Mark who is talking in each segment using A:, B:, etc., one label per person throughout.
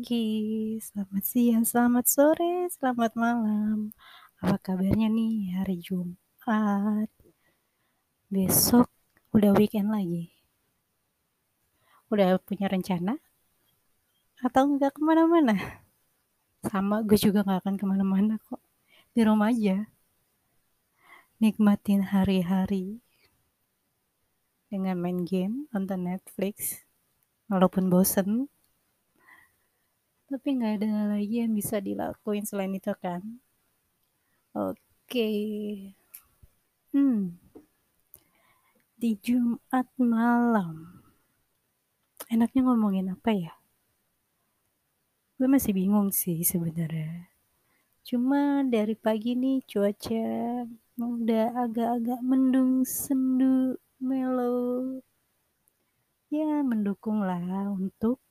A: Pagi, selamat siang, selamat sore, selamat malam. Apa kabarnya nih hari Jumat? Besok udah weekend lagi. Udah punya rencana? Atau nggak ke mana-mana? Sama, gue juga nggak akan ke mana-mana kok. Di rumah aja. Nikmatin hari-hari dengan main game, nonton Netflix, walaupun bosen tapi nggak ada lagi yang bisa dilakuin selain itu kan? Oke. Hmm. Di Jumat malam. Enaknya ngomongin apa ya? Gue masih bingung sih sebenarnya. Cuma dari pagi nih cuaca udah agak-agak mendung sendu mellow. Ya mendukung lah untuk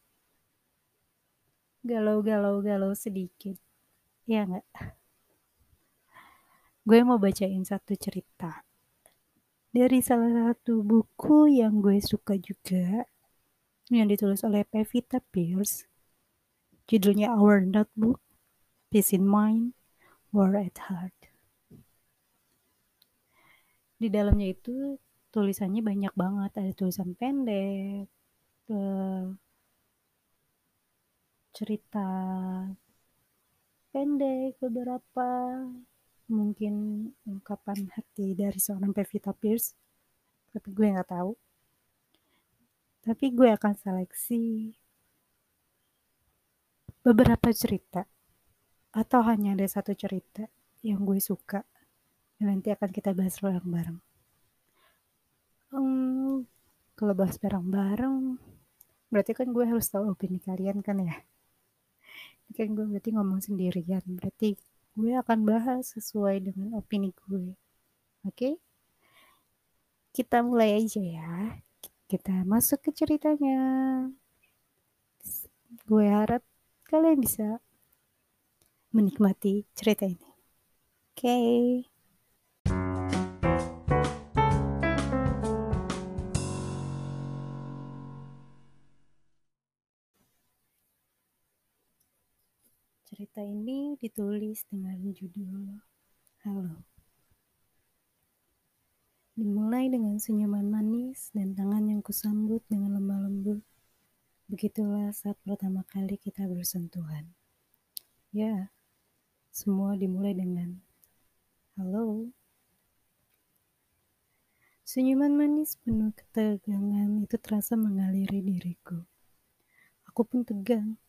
A: galau-galau-galau sedikit. Ya nggak? Gue mau bacain satu cerita. Dari salah satu buku yang gue suka juga, yang ditulis oleh Pevita Pierce. Judulnya Our Notebook, Peace in Mind, War at Heart. Di dalamnya itu tulisannya banyak banget ada tulisan pendek uh, cerita pendek beberapa mungkin ungkapan hati dari seorang Pevita Pierce tapi gue nggak tahu tapi gue akan seleksi beberapa cerita atau hanya ada satu cerita yang gue suka dan nanti akan kita bahas bareng-bareng Hmm, kalau bahas bareng-bareng, berarti kan gue harus tahu opini kalian kan ya. Kan gue berarti ngomong sendirian, berarti gue akan bahas sesuai dengan opini gue. Oke? Okay? Kita mulai aja ya. Kita masuk ke ceritanya. Gue harap kalian bisa menikmati cerita ini. Oke. Okay. Cerita ini ditulis dengan judul Halo. Dimulai dengan senyuman manis dan tangan yang kusambut dengan lemah lembut. Begitulah saat pertama kali kita bersentuhan. Ya, semua dimulai dengan Halo. Senyuman manis penuh ketegangan itu terasa mengaliri diriku. Aku pun tegang.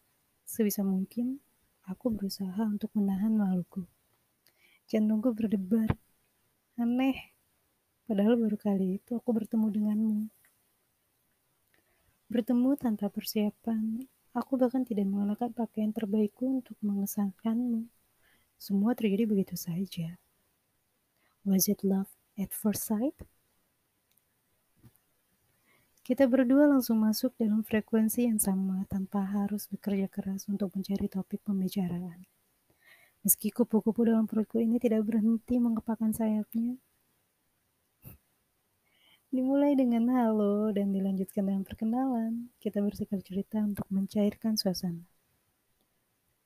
A: Sebisa mungkin, Aku berusaha untuk menahan maluku. Jantungku berdebar. Aneh. Padahal baru kali itu aku bertemu denganmu. Bertemu tanpa persiapan, aku bahkan tidak mengenakan pakaian terbaikku untuk mengesankanmu. Semua terjadi begitu saja. Was it love at first sight? Kita berdua langsung masuk dalam frekuensi yang sama tanpa harus bekerja keras untuk mencari topik pembicaraan. Meski kupu-kupu dalam perutku ini tidak berhenti mengepakkan sayapnya. Dimulai dengan halo dan dilanjutkan dengan perkenalan. Kita bersikap cerita untuk mencairkan suasana.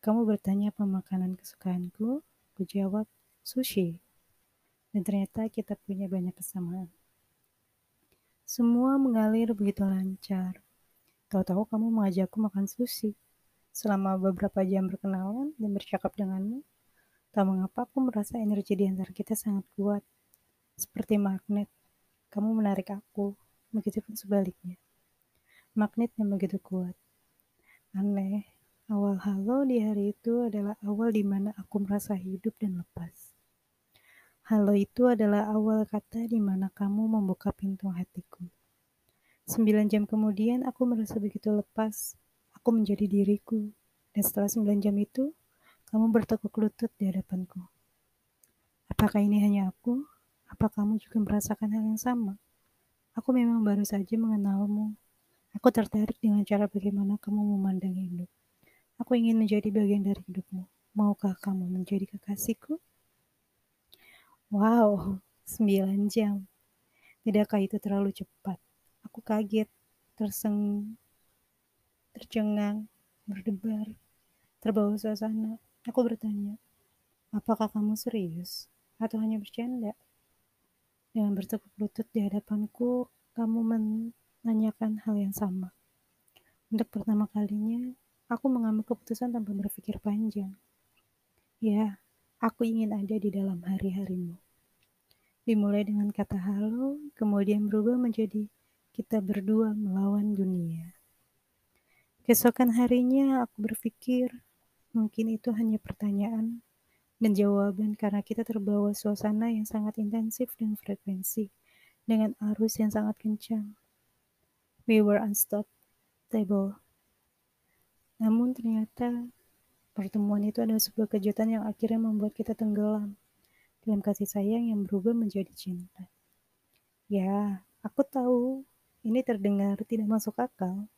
A: Kamu bertanya apa makanan kesukaanku? Ku jawab, sushi. Dan ternyata kita punya banyak kesamaan. Semua mengalir begitu lancar. Tahu-tahu kamu mengajakku makan sushi. Selama beberapa jam berkenalan dan bercakap denganmu, tak mengapa aku merasa energi di antara kita sangat kuat. Seperti magnet, kamu menarik aku, begitupun sebaliknya. Magnet yang begitu kuat. Aneh, awal halo di hari itu adalah awal di mana aku merasa hidup dan lepas. Halo itu adalah awal kata di mana kamu membuka pintu hatiku. Sembilan jam kemudian aku merasa begitu lepas. Aku menjadi diriku. Dan setelah sembilan jam itu, kamu bertekuk lutut di hadapanku. Apakah ini hanya aku? Apa kamu juga merasakan hal yang sama? Aku memang baru saja mengenalmu. Aku tertarik dengan cara bagaimana kamu memandang hidup. Aku ingin menjadi bagian dari hidupmu. Maukah kamu menjadi kekasihku? Wow, 9 jam. Tidakkah itu terlalu cepat? Aku kaget, terseng, tercengang, berdebar, terbawa suasana. Aku bertanya, apakah kamu serius atau hanya bercanda? Dengan bertekuk lutut di hadapanku, kamu menanyakan hal yang sama. Untuk pertama kalinya, aku mengambil keputusan tanpa berpikir panjang. Ya, aku ingin ada di dalam hari-harimu. Dimulai dengan kata halo, kemudian berubah menjadi kita berdua melawan dunia. Keesokan harinya aku berpikir mungkin itu hanya pertanyaan dan jawaban karena kita terbawa suasana yang sangat intensif dan frekuensi dengan arus yang sangat kencang. We were unstoppable. Namun ternyata pertemuan itu adalah sebuah kejutan yang akhirnya membuat kita tenggelam dalam kasih sayang yang berubah menjadi cinta. Ya, aku tahu ini terdengar tidak masuk akal.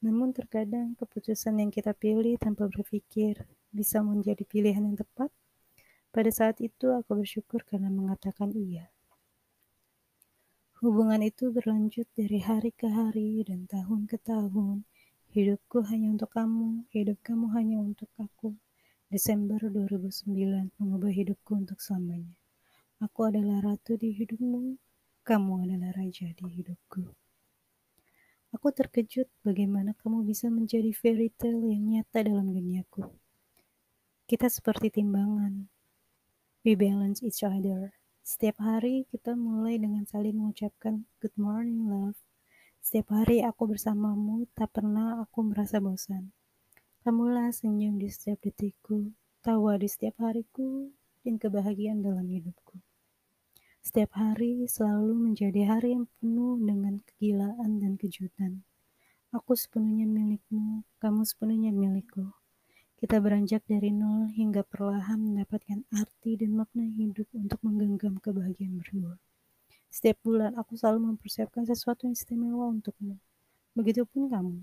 A: Namun terkadang keputusan yang kita pilih tanpa berpikir bisa menjadi pilihan yang tepat. Pada saat itu aku bersyukur karena mengatakan iya. Hubungan itu berlanjut dari hari ke hari dan tahun ke tahun. Hidupku hanya untuk kamu, hidup kamu hanya untuk aku. Desember 2009 mengubah hidupku untuk selamanya. Aku adalah ratu di hidupmu, kamu adalah raja di hidupku. Aku terkejut bagaimana kamu bisa menjadi fairy tale yang nyata dalam duniaku. Kita seperti timbangan. We balance each other. Setiap hari kita mulai dengan saling mengucapkan good morning love. Setiap hari aku bersamamu, tak pernah aku merasa bosan. Kamulah senyum di setiap detikku, tawa di setiap hariku, dan kebahagiaan dalam hidupku. Setiap hari selalu menjadi hari yang penuh dengan kegilaan dan kejutan. Aku sepenuhnya milikmu, kamu sepenuhnya milikku. Kita beranjak dari nol hingga perlahan mendapatkan arti dan makna hidup untuk menggenggam kebahagiaan berdua. Setiap bulan aku selalu mempersiapkan sesuatu yang istimewa untukmu. Begitupun kamu.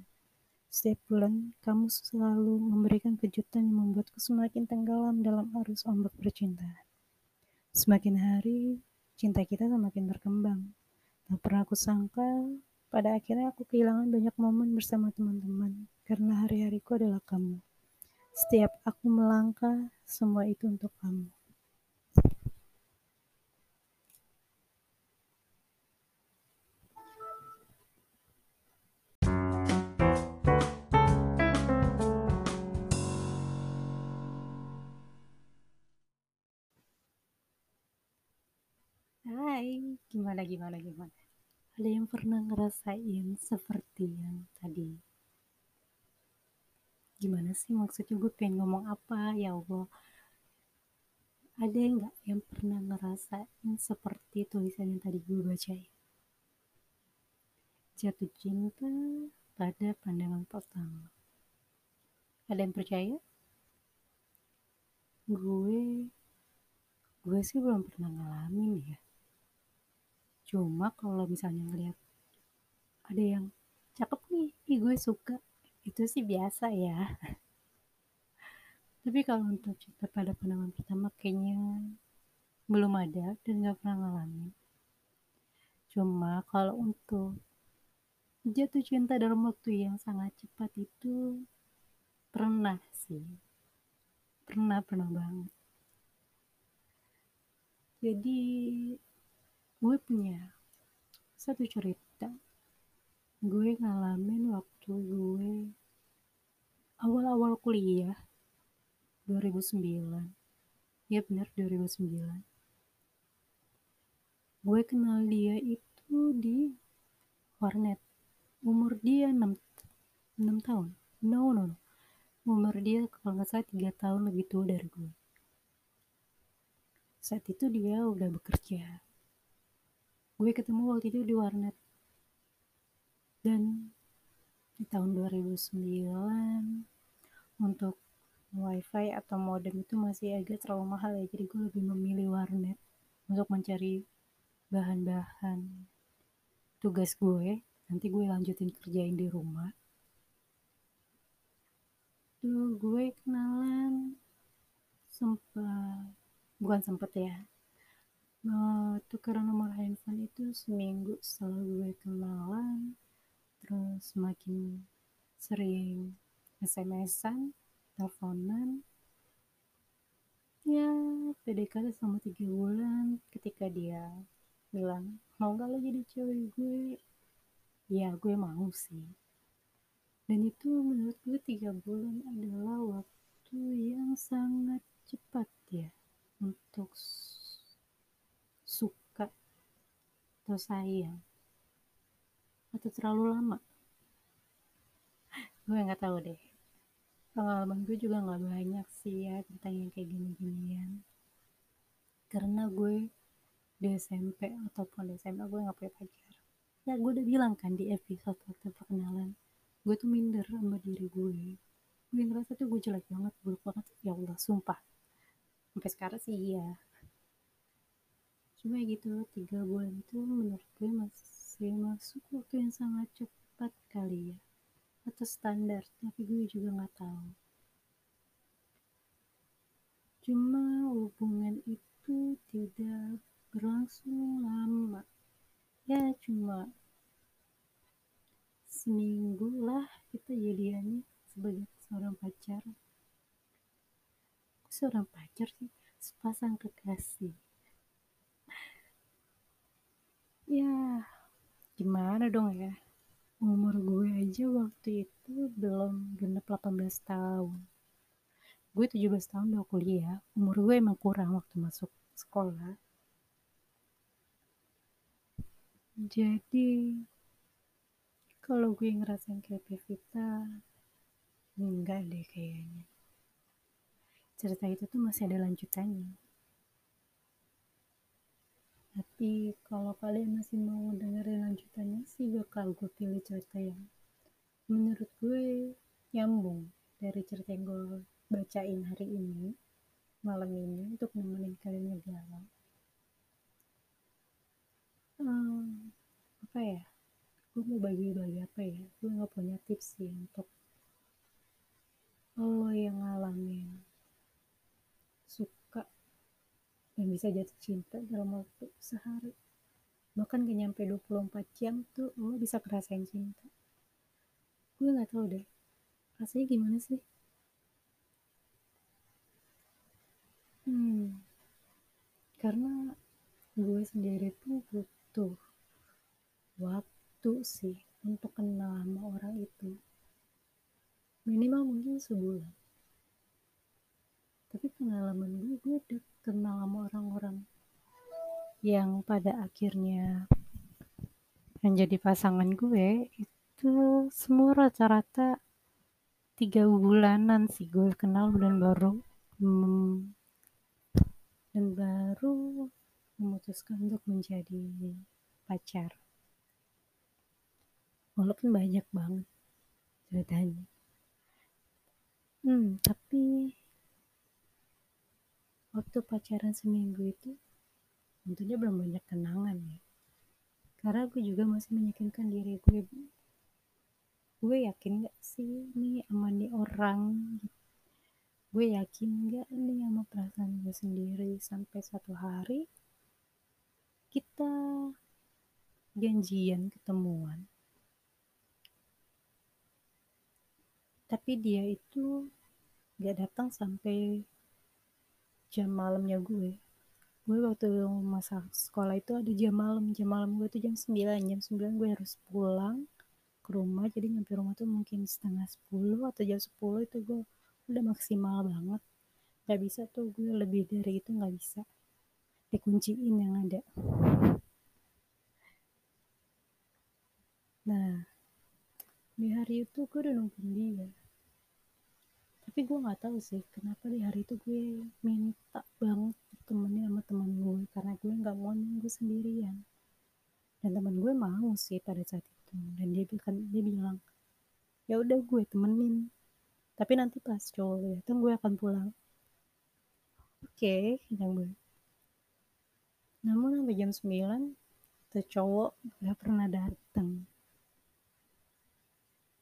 A: Setiap bulan, kamu selalu memberikan kejutan yang membuatku semakin tenggelam dalam arus ombak percintaan. Semakin hari, cinta kita semakin berkembang. Tak pernah aku sangka, pada akhirnya aku kehilangan banyak momen bersama teman-teman, karena hari-hariku adalah kamu. Setiap aku melangkah, semua itu untuk kamu. Hai, gimana gimana gimana? Ada yang pernah ngerasain seperti yang tadi? Gimana sih maksudnya gue pengen ngomong apa ya Allah? Ada nggak yang pernah ngerasain seperti tulisan yang tadi gue bacain? Jatuh cinta pada pandangan pertama. Ada yang percaya? Gue, gue sih belum pernah ngalamin ya cuma kalau misalnya ngeliat ada yang cakep nih ih gue suka. Itu sih biasa ya. Tapi kalau untuk cinta pada pandangan pertama kayaknya belum ada dan gak pernah ngalamin. Cuma kalau untuk jatuh cinta dalam waktu yang sangat cepat itu pernah sih. Pernah pernah banget. Jadi gue punya satu cerita. Gue ngalamin waktu gue awal-awal kuliah 2009 ya benar 2009 gue kenal dia itu di warnet. Umur dia 6, 6 tahun. No no no. Umur dia kalau nggak salah 3 tahun lebih tua dari gue. Saat itu dia udah bekerja gue ketemu waktu itu di warnet. Dan di tahun 2009 untuk wifi atau modem itu masih agak terlalu mahal ya. Jadi gue lebih memilih warnet untuk mencari bahan-bahan tugas gue. Nanti gue lanjutin kerjain di rumah. Tuh gue kenalan. Sempat bukan sempet ya uh, tukeran nomor handphone itu seminggu setelah gue kenalan terus semakin sering SMS-an, teleponan, ya PDKT selama tiga bulan ketika dia bilang mau gak lo jadi cewek gue? Ya gue mau sih. Dan itu menurut gue tiga bulan adalah waktu yang sangat cepat ya untuk suka atau sayang atau terlalu lama? Gue nggak tahu deh. Pengalaman gue juga nggak banyak sih ya tentang yang kayak gini-ginian. Karena gue di SMP ataupun di SMA gue nggak punya pacar. Ya gue udah bilang kan di episode waktu perkenalan gue tuh minder sama diri gue. Gue ngerasa tuh gue jelek banget buruk banget. Ya Allah sumpah. Sampai sekarang sih iya cuma gitu tiga bulan itu menurut gue masih masuk waktu yang sangat cepat kali ya atau standar tapi gue juga nggak tahu. Cuma hubungan itu tidak berlangsung lama. Ya cuma seminggu lah kita jadiannya sebagai seorang pacar. Seorang pacar sih sepasang kekasih ya gimana dong ya umur gue aja waktu itu belum genap 18 tahun gue 17 tahun udah kuliah umur gue emang kurang waktu masuk sekolah jadi kalau gue ngerasain Pevita, enggak deh kayaknya. Cerita itu tuh masih ada lanjutannya. Tapi kalau kalian masih mau dengerin lanjutannya sih bakal gue pilih cerita yang menurut gue nyambung dari cerita yang gue bacain hari ini, malam ini untuk nemenin kalian ngegalau. Hmm, apa ya? gue mau bagi-bagi apa ya gue nggak punya tips sih untuk lo yang ngalamin suka dan bisa jatuh cinta dalam waktu sehari. Bahkan gak nyampe 24 jam tuh lo bisa kerasain cinta. Gue nggak tahu deh rasanya gimana sih? Hmm karena gue sendiri tuh butuh waktu sih untuk kenal sama orang itu. Minimal mungkin sebulan. Tapi pengalaman gue gue udah kenal sama orang-orang yang pada akhirnya menjadi pasangan gue itu semua rata-rata tiga bulanan sih. Gue kenal dan baru hmm, dan baru memutuskan untuk menjadi pacar. Walaupun banyak banget ceritanya. Hmm tapi waktu pacaran seminggu itu tentunya belum banyak kenangan ya. Karena gue juga masih meyakinkan diri gue gue yakin gak sih nih sama nih orang? Gue yakin gak nih sama perasaan gue sendiri? Sampai satu hari kita janjian ketemuan. Tapi dia itu gak datang sampai jam malamnya gue. Gue waktu masa sekolah itu ada jam malam. Jam malam gue tuh jam 9 jam 9 gue harus pulang ke rumah. Jadi nyampe rumah tuh mungkin setengah 10 atau jam 10 itu gue udah maksimal banget. Gak bisa tuh gue lebih dari itu gak bisa dikunciin yang ada. Nah di hari itu gue udah nungguin dia tapi gue nggak tahu sih kenapa di hari itu gue minta banget temennya sama teman gue karena gue nggak mau nunggu sendirian. Dan teman gue mau sih pada saat itu. Dan dia bilang dia bilang ya udah gue temenin. Tapi nanti pas cowok datang gue akan pulang. Oke okay, yang gue. Namun sampai jam 9 tuh cowok gak pernah datang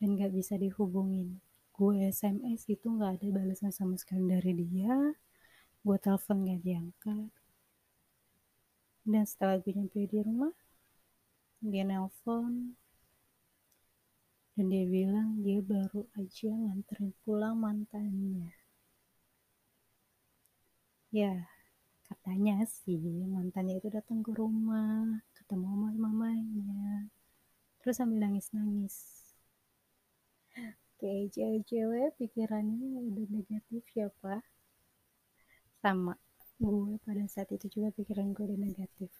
A: dan gak bisa dihubungin gue SMS itu gak ada balasan sama sekali dari dia gue telepon gak diangkat dan setelah gue nyampe di rumah dia nelpon Dan dia bilang dia baru aja nganterin pulang mantannya. Ya, katanya sih mantannya itu datang ke rumah, ketemu sama mamanya, terus sambil nangis-nangis. Kayak cewek-cewek pikirannya udah negatif ya, Pak. Sama, gue pada saat itu juga pikiran gue udah negatif.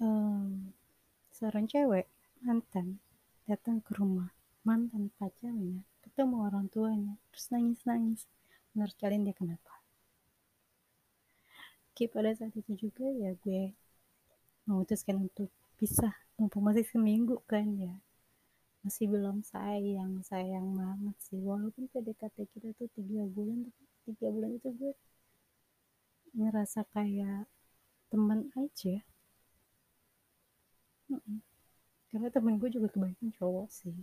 A: Um, seorang cewek, mantan, datang ke rumah mantan pacarnya, ketemu orang tuanya, terus nangis-nangis. Menurut kalian dia kenapa? Oke, pada saat itu juga ya gue memutuskan untuk pisah, mumpung masih seminggu kan ya masih belum sayang sayang banget sih. Walaupun PDKT kita tuh tiga bulan tapi tiga bulan itu gue ngerasa kayak teman aja. Karena temen gue juga kebanyakan cowok sih.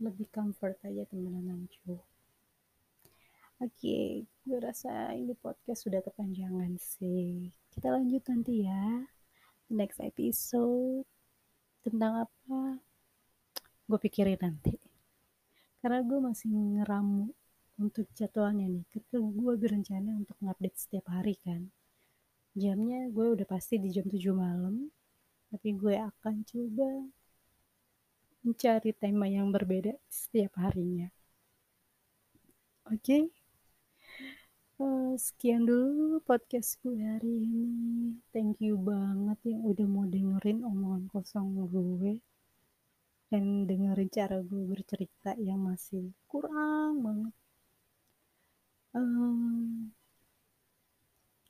A: Lebih comfort aja temenan sama cowok. Oke okay, gue rasa ini podcast sudah kepanjangan sih. Kita lanjut nanti ya. Next episode tentang apa gue pikirin nanti. Karena gue masih ngeramu untuk jadwalnya nih. Ketika gue berencana untuk ngupdate setiap hari kan. Jamnya gue udah pasti di jam 7 malam. Tapi gue akan coba mencari tema yang berbeda setiap harinya. Oke? Okay? Uh, sekian dulu podcast gue hari ini. Thank you banget yang udah mau dengerin omongan kosong gue dan dengerin cara gue bercerita yang masih kurang banget. Um,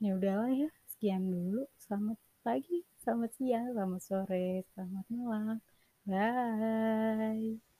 A: ya udahlah ya sekian dulu. Selamat pagi selamat siang selamat sore selamat malam. Bye